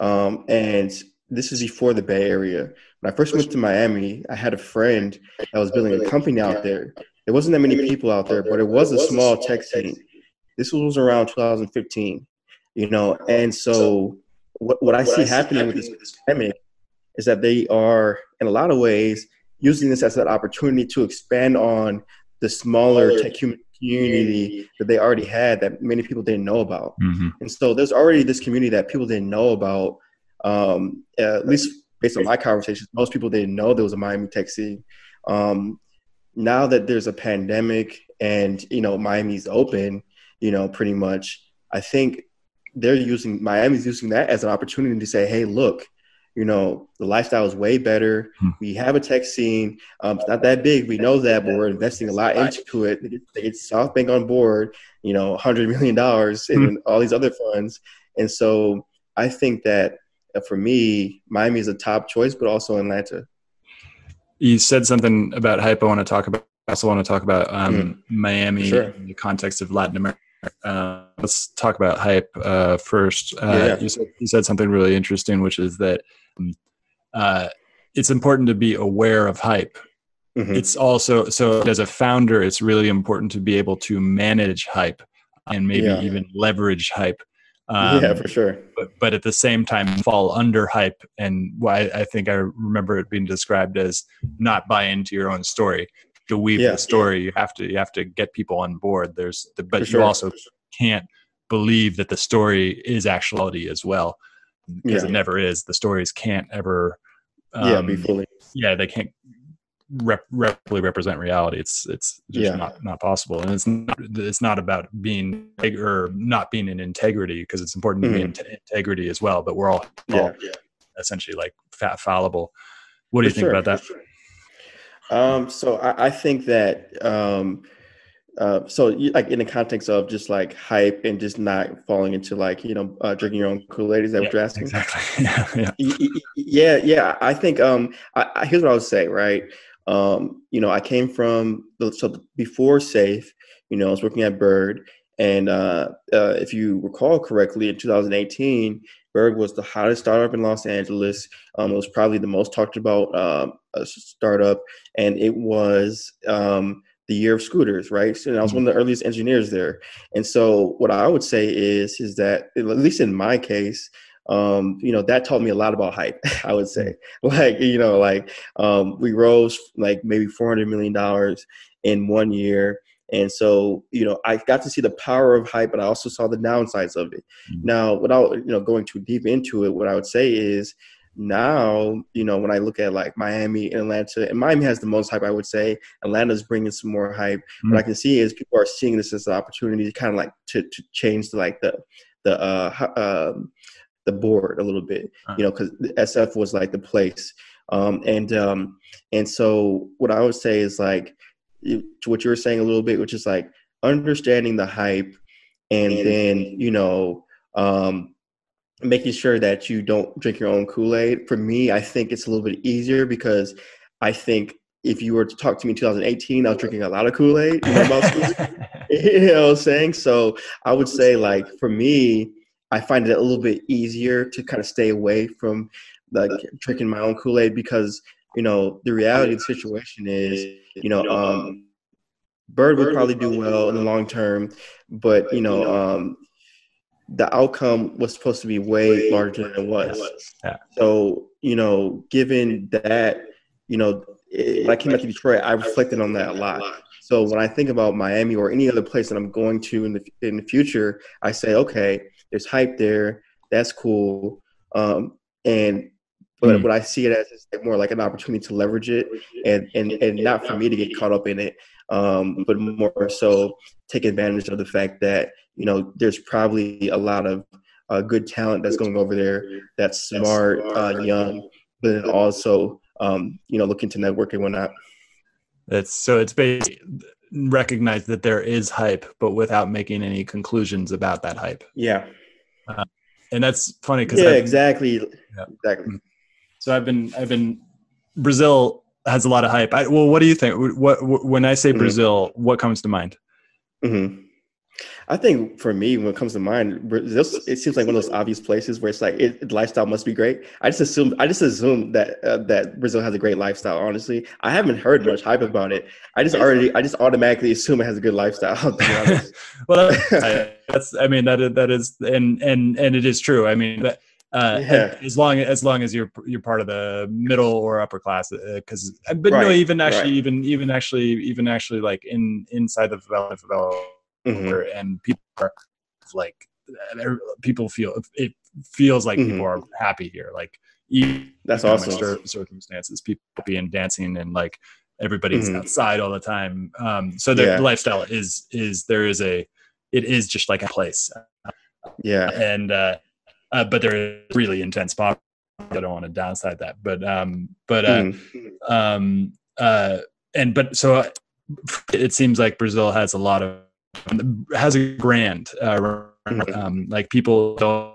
Um, and this is before the Bay Area. When I first went to Miami, I had a friend that was building a company out there. There wasn't that many people out there, but it was a small tech scene. This was around 2015, you know. And so, what, what I see happening with this pandemic is that they are, in a lot of ways, using this as an opportunity to expand on the smaller tech community that they already had that many people didn't know about. Mm-hmm. And so there's already this community that people didn't know about. Um, at least based on my conversations, most people didn't know there was a Miami tech scene. Um, now that there's a pandemic and you know Miami's open, you know, pretty much, I think they're using Miami's using that as an opportunity to say, hey, look, you know, the lifestyle is way better. Hmm. We have a tech scene. Um, it's not that big. We know that, but we're investing a lot into it. They get SoftBank on board, you know, $100 million and hmm. all these other funds. And so I think that uh, for me, Miami is a top choice, but also Atlanta. You said something about hype. I want to talk about. I also want to talk about um, mm. Miami sure. in the context of Latin America. Uh, let's talk about hype uh, first. Uh, yeah. you, said, you said something really interesting, which is that uh, it's important to be aware of hype. Mm-hmm. It's also so as a founder, it's really important to be able to manage hype and maybe yeah. even leverage hype. Um, yeah, for sure. But, but at the same time, fall under hype. And why I think I remember it being described as not buy into your own story. To weave yeah. the story, you have to you have to get people on board. There's the, but for you sure. also can't believe that the story is actuality as well because yeah. it never is. The stories can't ever, um, yeah, be fully. Yeah, they can't rep- reply represent reality. It's it's just yeah. not not possible, and it's not it's not about being or not being in integrity because it's important mm-hmm. to be mm-hmm. in t- integrity as well. But we're all, all yeah. essentially like fat fallible. What do For you think sure. about that? Um, so I, I think that um, uh, so you, like in the context of just like hype and just not falling into like you know uh, drinking your own Kool-Aid is that yeah, what you're asking? Exactly. *laughs* yeah, yeah. yeah, yeah. I think um, I, I, here's what I would say. Right. Um, you know, I came from the, so before Safe. You know, I was working at Bird, and uh, uh, if you recall correctly, in 2018, Bird was the hottest startup in Los Angeles. Um, it was probably the most talked about um, startup, and it was um, the year of scooters, right? So I was one of the earliest engineers there. And so what I would say is, is that at least in my case, um, you know, that taught me a lot about hype, *laughs* I would say. Like, you know, like um, we rose like maybe $400 million in one year. And so, you know, I got to see the power of hype, but I also saw the downsides of it. Mm-hmm. Now, without, you know, going too deep into it, what I would say is now, you know, when I look at like Miami and Atlanta, and Miami has the most hype, I would say. Atlanta's bringing some more hype. Mm-hmm. What I can see is people are seeing this as an opportunity to kind of like to, to change the, like the the uh, um, the board a little bit, uh-huh. you know, because SF was like the place. Um, and um, and so what I would say is like to what you were saying a little bit, which is like understanding the hype, and, and then you know um, making sure that you don't drink your own Kool Aid. For me, I think it's a little bit easier because I think if you were to talk to me in 2018, I was drinking a lot of Kool Aid. You, know you know what I'm saying? So I would say, like, for me, I find it a little bit easier to kind of stay away from like drinking my own Kool Aid because you know the reality of the situation is you know um, Bird would probably do well in the long term, but you know um, the outcome was supposed to be way larger than it was. Yeah. So you know, given that you know it, when I came back to Detroit, I reflected on that a lot. So when I think about Miami or any other place that I'm going to in the in the future, I say, okay, there's hype there. That's cool. Um, and but mm. what I see it as is like more like an opportunity to leverage it, and and and not for me to get caught up in it, um, but more so take advantage of the fact that you know there's probably a lot of uh, good talent that's going over there that's smart, uh, young, but then also um, you know looking to network and whatnot. That's so it's basically recognize that there is hype, but without making any conclusions about that hype. Yeah. Uh, and that's funny because yeah, I've, exactly, yeah. exactly. Mm. So I've been, I've been. Brazil has a lot of hype. I, well, what do you think? What, what when I say mm-hmm. Brazil, what comes to mind? Mm-hmm. I think for me, when it comes to mind, this it seems like one of those obvious places where it's like it, lifestyle must be great. I just assume I just assume that uh, that Brazil has a great lifestyle. Honestly, I haven't heard much hype about it. I just already I just automatically assume it has a good lifestyle. *laughs* *laughs* well, that's I mean that is, that is and and and it is true. I mean. That, uh, yeah. as long as long as you're you're part of the middle or upper class because uh, but right. no even actually right. even even actually even actually like in inside the favela, favela mm-hmm. and people are like people feel it feels like mm-hmm. people are happy here like that's awesome circumstances people being dancing and like everybody's mm-hmm. outside all the time um so the yeah. lifestyle is is there is a it is just like a place yeah and uh, uh but there is really intense i don't want to downside that but um but uh mm-hmm. um uh and but so it seems like brazil has a lot of has a grand uh, um, like people don't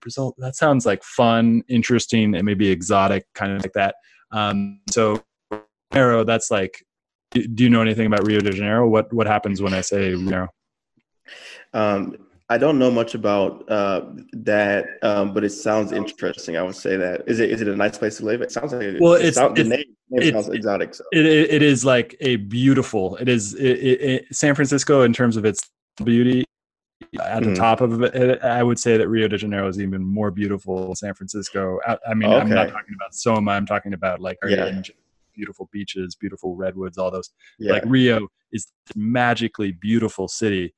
Brazil. That sounds like fun, interesting, and maybe exotic, kind of like that. Um, so, Janeiro, that's like. Do you know anything about Rio de Janeiro? What what happens when I say Rio? Um, I don't know much about uh, that, um, but it sounds interesting. I would say that is it. Is it a nice place to live? It sounds like it, well, it it's, it's, the name, name sounds exotic. So. It, it is like a beautiful. It is it, San Francisco in terms of its beauty. At the mm. top of it, I would say that Rio de Janeiro is even more beautiful than San Francisco. I, I mean, okay. I'm not talking about Soma. I'm talking about like yeah. beautiful beaches, beautiful redwoods, all those. Yeah. Like Rio is magically beautiful city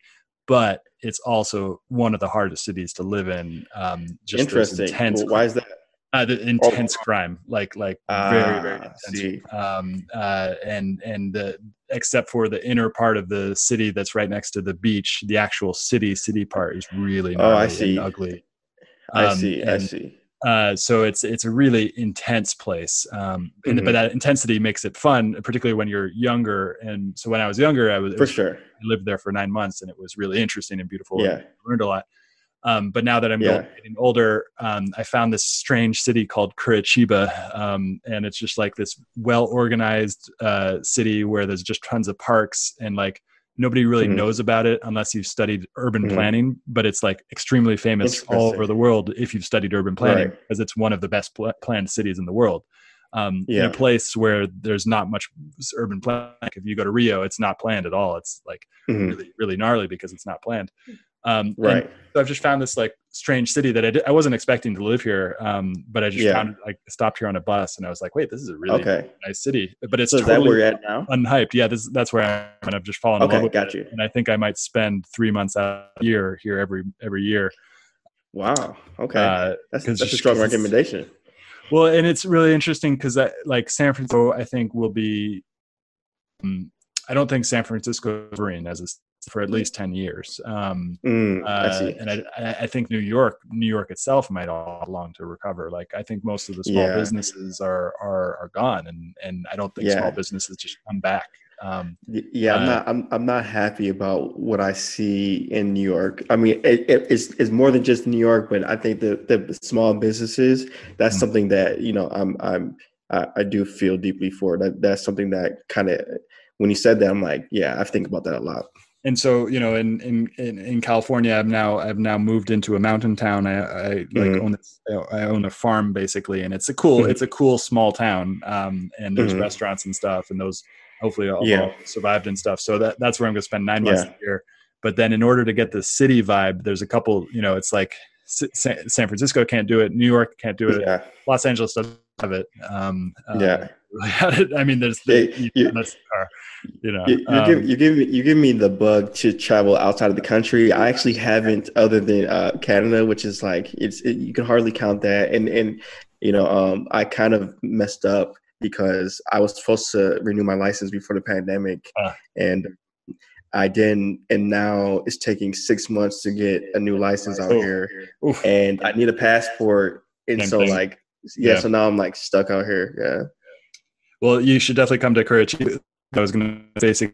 but it's also one of the hardest cities to live in. Um, just Interesting. Intense well, why is that? Uh, the intense oh. crime, like like ah, very very intense. Um, uh, and and the, except for the inner part of the city that's right next to the beach, the actual city city part is really oh I see ugly. Um, I see. I see. Uh, so it's it's a really intense place, um, mm-hmm. but that intensity makes it fun, particularly when you're younger. And so when I was younger, I was for sure I lived there for nine months, and it was really interesting and beautiful. Yeah, and learned a lot. Um, but now that I'm yeah. getting older, um, I found this strange city called Curitiba, um, and it's just like this well organized uh, city where there's just tons of parks and like nobody really mm-hmm. knows about it unless you've studied urban mm-hmm. planning but it's like extremely famous all over the world if you've studied urban planning right. because it's one of the best pl- planned cities in the world um, yeah. in a place where there's not much urban planning like if you go to rio it's not planned at all it's like mm-hmm. really really gnarly because it's not planned um, right. So I've just found this like strange city that I, did, I wasn't expecting to live here. Um, but I just yeah. found like stopped here on a bus and I was like, wait, this is a really okay. nice city. But it's so totally is that where you're at now? Unhyped. Yeah, this, that's where I'm. And I've just fallen okay, in love with got it. You. And I think I might spend three months out a year here every every year. Wow. Okay. Uh, that's, that's a strong recommendation. well, and it's really interesting because like San Francisco, I think will be. Um, I don't think San Francisco is as a for at least 10 years. Um, mm, uh, and I, I, think New York, New York itself might all long to recover. Like I think most of the small yeah. businesses are, are, are gone and, and I don't think yeah. small businesses just come back. Um, yeah, I'm uh, not, I'm, I'm not happy about what I see in New York. I mean, it, it, it's, it's more than just New York, but I think the, the small businesses, that's mm-hmm. something that, you know, I'm, I'm, I, I do feel deeply for that. That's something that kind of, when you said that, I'm like, yeah, I think about that a lot and so you know in, in in in California I've now I've now moved into a mountain town I, I like mm-hmm. own I own a farm basically and it's a cool mm-hmm. it's a cool small town um, and there's mm-hmm. restaurants and stuff and those hopefully all, yeah. all, survived and stuff so that that's where I'm gonna spend nine months yeah. a year but then in order to get the city vibe there's a couple you know it's like San Francisco can't do it New York can't do it yeah. Los Angeles doesn't have it um, yeah *laughs* I mean, there's the, you, that's the car, you know. You, you, um, give, you give me you give me the bug to travel outside of the country. I actually haven't, other than uh, Canada, which is like it's it, you can hardly count that. And and you know, um, I kind of messed up because I was supposed to renew my license before the pandemic, uh, and I didn't. And now it's taking six months to get a new license out oh, here, oof. and I need a passport. And so, thing. like, yeah, so now I'm like stuck out here. Yeah. Well, you should definitely come to Curitiba. I was going to say,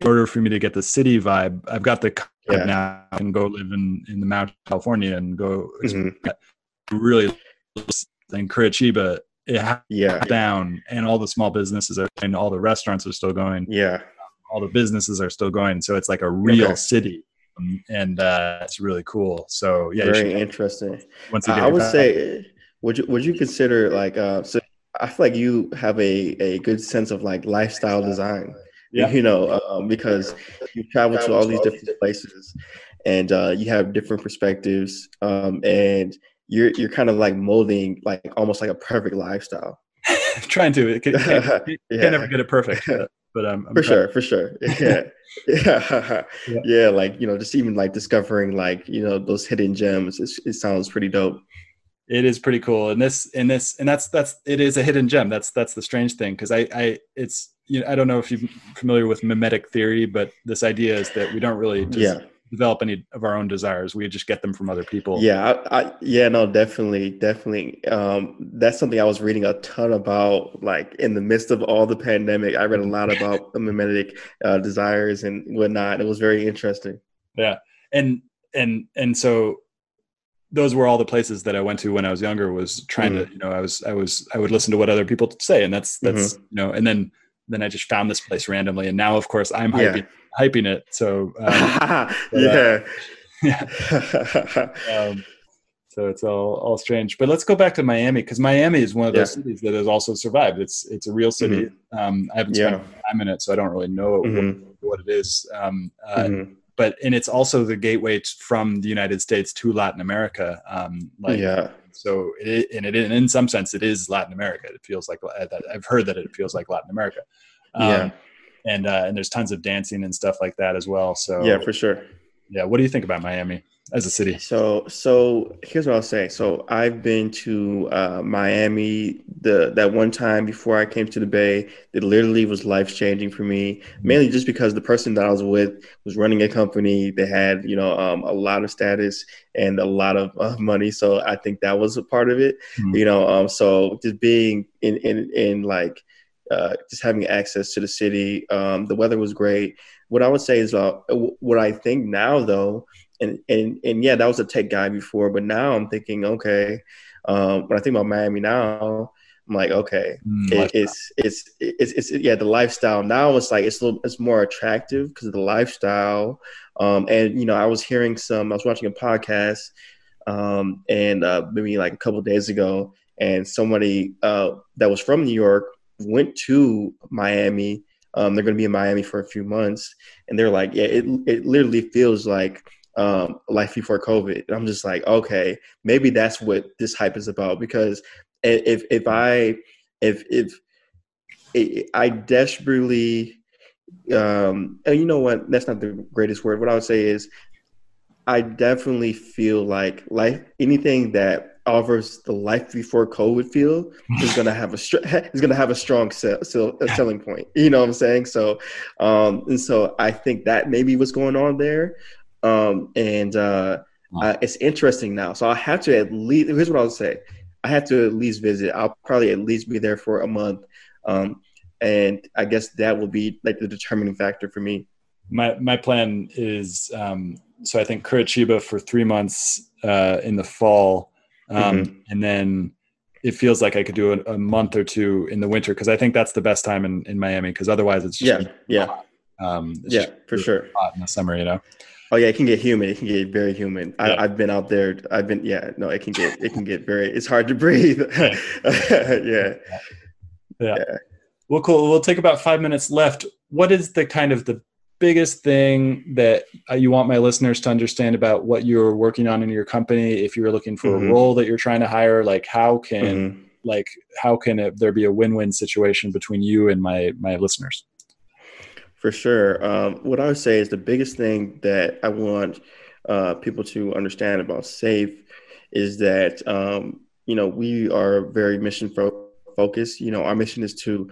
in order for me to get the city vibe, I've got the yeah. now and go live in in the Mount California and go mm-hmm. really in Curitiba. It yeah down and all the small businesses are and all the restaurants are still going. Yeah, all the businesses are still going. So it's like a real okay. city. Um, and uh, it's really cool. So yeah, very interesting. Once I would say, would you would you consider like uh, so I feel like you have a, a good sense of like lifestyle design. Yeah. You know, um, because you travel to all these different places and uh, you have different perspectives um, and you're you're kind of like molding like almost like a perfect lifestyle. *laughs* *laughs* trying to. It can, not yeah. *laughs* never get it perfect. But, but um, for sure, for sure. Yeah. yeah. yeah. Yeah. Like, you know, just even like discovering like, you know, those hidden gems, it sounds pretty dope it is pretty cool. And this and this and that's that's it is a hidden gem. That's that's the strange thing because i i it's you know i don't know if you're familiar with mimetic theory but this idea is that we don't really just yeah. develop any of our own desires. We just get them from other people. Yeah I, I, yeah no definitely definitely. Um that's something i was reading a ton about like in the midst of all the pandemic. I read a lot about *laughs* mimetic uh, desires and whatnot. It was very interesting. Yeah. And and and so those were all the places that I went to when I was younger was trying mm-hmm. to, you know, I was, I was, I would listen to what other people say. And that's, that's, mm-hmm. you know, and then, then I just found this place randomly. And now of course I'm hyping, yeah. hyping it. So, um, *laughs* but, uh, yeah. *laughs* yeah. um, so it's all, all strange, but let's go back to Miami. Cause Miami is one of those yeah. cities that has also survived. It's, it's a real city. Mm-hmm. Um, I haven't spent time in it, so I don't really know mm-hmm. what, what, it is. Um, uh, mm-hmm but and it's also the gateway from the United States to Latin America. Um, like, yeah. So it, and it in some sense it is Latin America. It feels like I've heard that it feels like Latin America. Um, yeah. And uh, and there's tons of dancing and stuff like that as well. So yeah, for sure. Yeah. What do you think about Miami? As a city? So, so here's what I'll say. So, I've been to uh, Miami the that one time before I came to the Bay. It literally was life changing for me. Mainly just because the person that I was with was running a company. They had you know um, a lot of status and a lot of uh, money. So I think that was a part of it. Mm-hmm. You know, um, so just being in in in like. Uh, just having access to the city. Um, the weather was great. What I would say is, uh, what I think now, though, and and and yeah, that was a tech guy before, but now I'm thinking, okay, um, when I think about Miami now, I'm like, okay, mm, it, it's, it's, it's it's yeah, the lifestyle. Now it's like it's a little, it's more attractive because of the lifestyle, um, and you know, I was hearing some, I was watching a podcast, um, and uh, maybe like a couple days ago, and somebody uh, that was from New York went to Miami. Um, they're going to be in Miami for a few months, and they're like, yeah, it it literally feels like um, life before COVID. And I'm just like, okay, maybe that's what this hype is about. Because if if I if if I desperately, um, and you know what, that's not the greatest word. What I would say is, I definitely feel like life anything that offers the life before COVID feel *laughs* is going to have a *laughs* is going to have a strong sell, sell, selling point. You know what I'm saying? So, um, and so I think that maybe what's going on there, um, and uh, uh, it's interesting now. So I have to at least here's what I'll say: I have to at least visit. I'll probably at least be there for a month, um, and I guess that will be like the determining factor for me. My my plan is um, so I think Curitiba for three months uh, in the fall, um, mm-hmm. and then it feels like I could do a, a month or two in the winter because I think that's the best time in, in Miami because otherwise it's yeah yeah um, yeah for sure hot in the summer you know. Oh yeah, it can get humid. It can get very humid. Yeah. I, have been out there. I've been yeah. No, it can get it can get very. It's hard to *laughs* breathe. *laughs* yeah. yeah. Yeah. Well, cool. We'll take about five minutes left. What is the kind of the biggest thing that uh, you want my listeners to understand about what you're working on in your company if you're looking for mm-hmm. a role that you're trying to hire like how can mm-hmm. like how can it, there be a win-win situation between you and my my listeners for sure um, what i would say is the biggest thing that i want uh, people to understand about safe is that um, you know we are very mission fo- focused you know our mission is to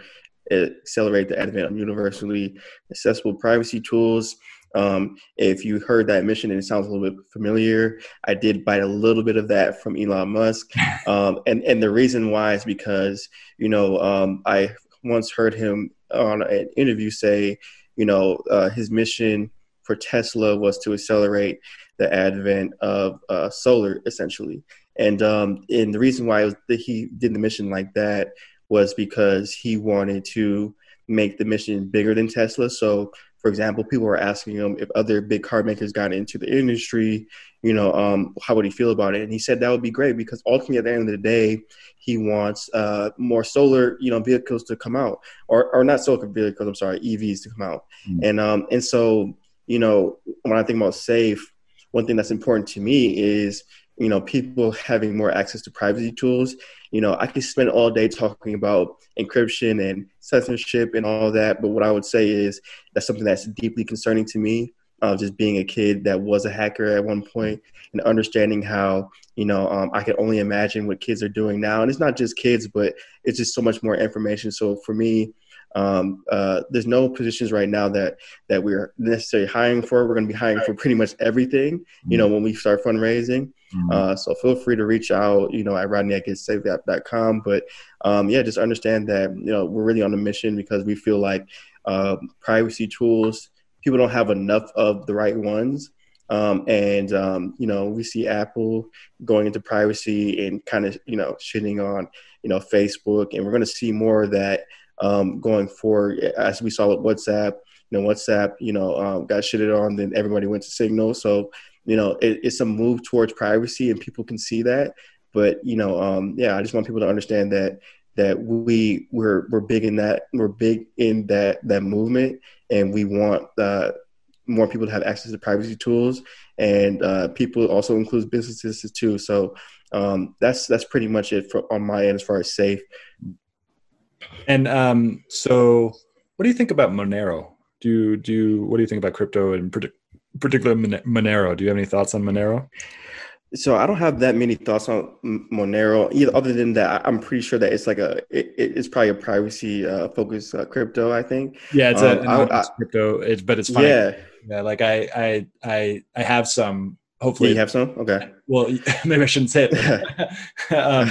accelerate the advent of universally accessible privacy tools. Um, if you heard that mission and it sounds a little bit familiar, I did bite a little bit of that from Elon Musk. *laughs* Um, and, and the reason why is because, you know, um, I once heard him on an interview say, you know, uh, his mission for Tesla was to accelerate the advent of uh, solar, essentially. And um, and the reason why that he did the mission like that was because he wanted to make the mission bigger than Tesla. So, for example, people were asking him if other big car makers got into the industry, you know, um, how would he feel about it? And he said that would be great because ultimately, at the end of the day, he wants uh, more solar, you know, vehicles to come out, or or not solar vehicles. I'm sorry, EVs to come out. Mm-hmm. And um, and so, you know, when I think about safe, one thing that's important to me is you know people having more access to privacy tools you know i could spend all day talking about encryption and censorship and all that but what i would say is that's something that's deeply concerning to me uh, just being a kid that was a hacker at one point and understanding how you know um, i can only imagine what kids are doing now and it's not just kids but it's just so much more information so for me um, uh, there's no positions right now that that we're necessarily hiring for. We're going to be hiring for pretty much everything. You know, when we start fundraising. Mm-hmm. Uh, so feel free to reach out. You know, at Rodney at GetSafeApp.com. But um, yeah, just understand that you know we're really on a mission because we feel like um, privacy tools people don't have enough of the right ones. Um, and um, you know we see Apple going into privacy and kind of you know shitting on you know Facebook, and we're going to see more of that um, going forward, as we saw with WhatsApp. You know, WhatsApp, you know, um, got shitted on, then everybody went to Signal. So, you know, it, it's a move towards privacy, and people can see that. But you know, um, yeah, I just want people to understand that that we we're we're big in that we're big in that that movement, and we want uh, more people to have access to privacy tools, and uh, people also includes businesses too. So um, that's that's pretty much it for, on my end as far as safe. And um, so, what do you think about Monero? Do do what do you think about crypto and particular Monero? Do you have any thoughts on Monero? So I don't have that many thoughts on Monero. Either other than that, I'm pretty sure that it's like a it, it's probably a privacy uh, focused uh, crypto. I think. Yeah, it's um, a I, I, crypto. It's but it's fine. Yeah, yeah. Like I I I I have some. Hopefully, yeah, you have some. Okay. *laughs* Well, *laughs* maybe I shouldn't say it. *laughs* um,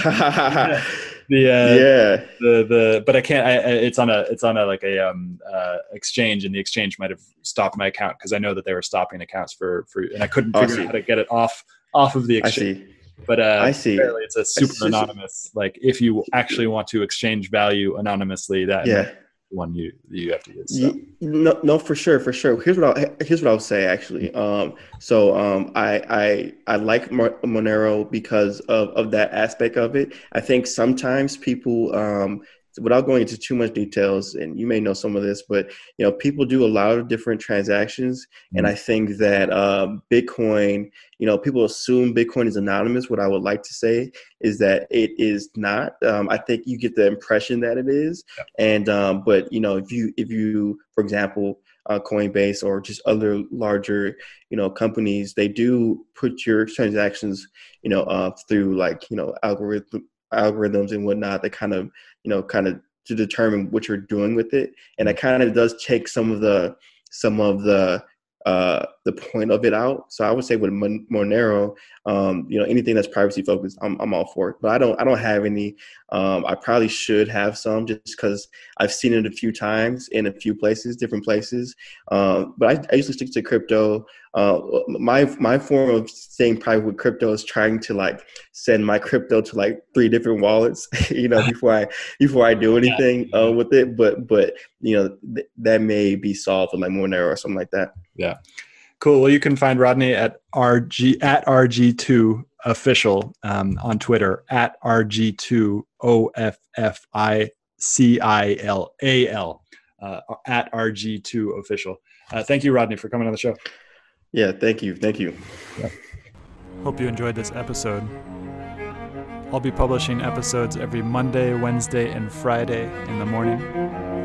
the uh, yeah the the but I can't. I, it's on a it's on a like a um uh, exchange, and the exchange might have stopped my account because I know that they were stopping accounts for for, and I couldn't figure out how to get it off off of the exchange. But uh, I see. It's a super anonymous. Like if you actually want to exchange value anonymously, that yeah one you you have to use. So. No, no, for sure, for sure. Here's what I here's what I'll say actually. Um, so um, I I I like Monero because of of that aspect of it. I think sometimes people um without going into too much details, and you may know some of this, but you know, people do a lot of different transactions, mm-hmm. and I think that um, Bitcoin, you know, people assume Bitcoin is anonymous. What I would like to say is that it is not. Um, I think you get the impression that it is, yeah. and um, but you know, if you if you, for example, uh, Coinbase or just other larger, you know, companies, they do put your transactions, you know, uh, through like you know algorithm algorithms and whatnot that kind of you know kind of to determine what you're doing with it and it kind of does take some of the some of the uh, the point of it out. So I would say with Monero, um, you know, anything that's privacy focused, I'm, I'm all for it. But I don't I don't have any. Um, I probably should have some just because I've seen it a few times in a few places, different places. Um, but I, I, usually stick to crypto. Uh, my my form of staying private with crypto is trying to like send my crypto to like three different wallets, *laughs* you know, before I before I do anything uh, with it. But but you know th- that may be solved with like Monero or something like that. Yeah. Cool. Well, you can find Rodney at RG at RG2 official um, on Twitter at RG2 OFFICILAL uh, at RG2 official. Uh, thank you, Rodney, for coming on the show. Yeah, thank you. Thank you. Yeah. Hope you enjoyed this episode. I'll be publishing episodes every Monday, Wednesday, and Friday in the morning.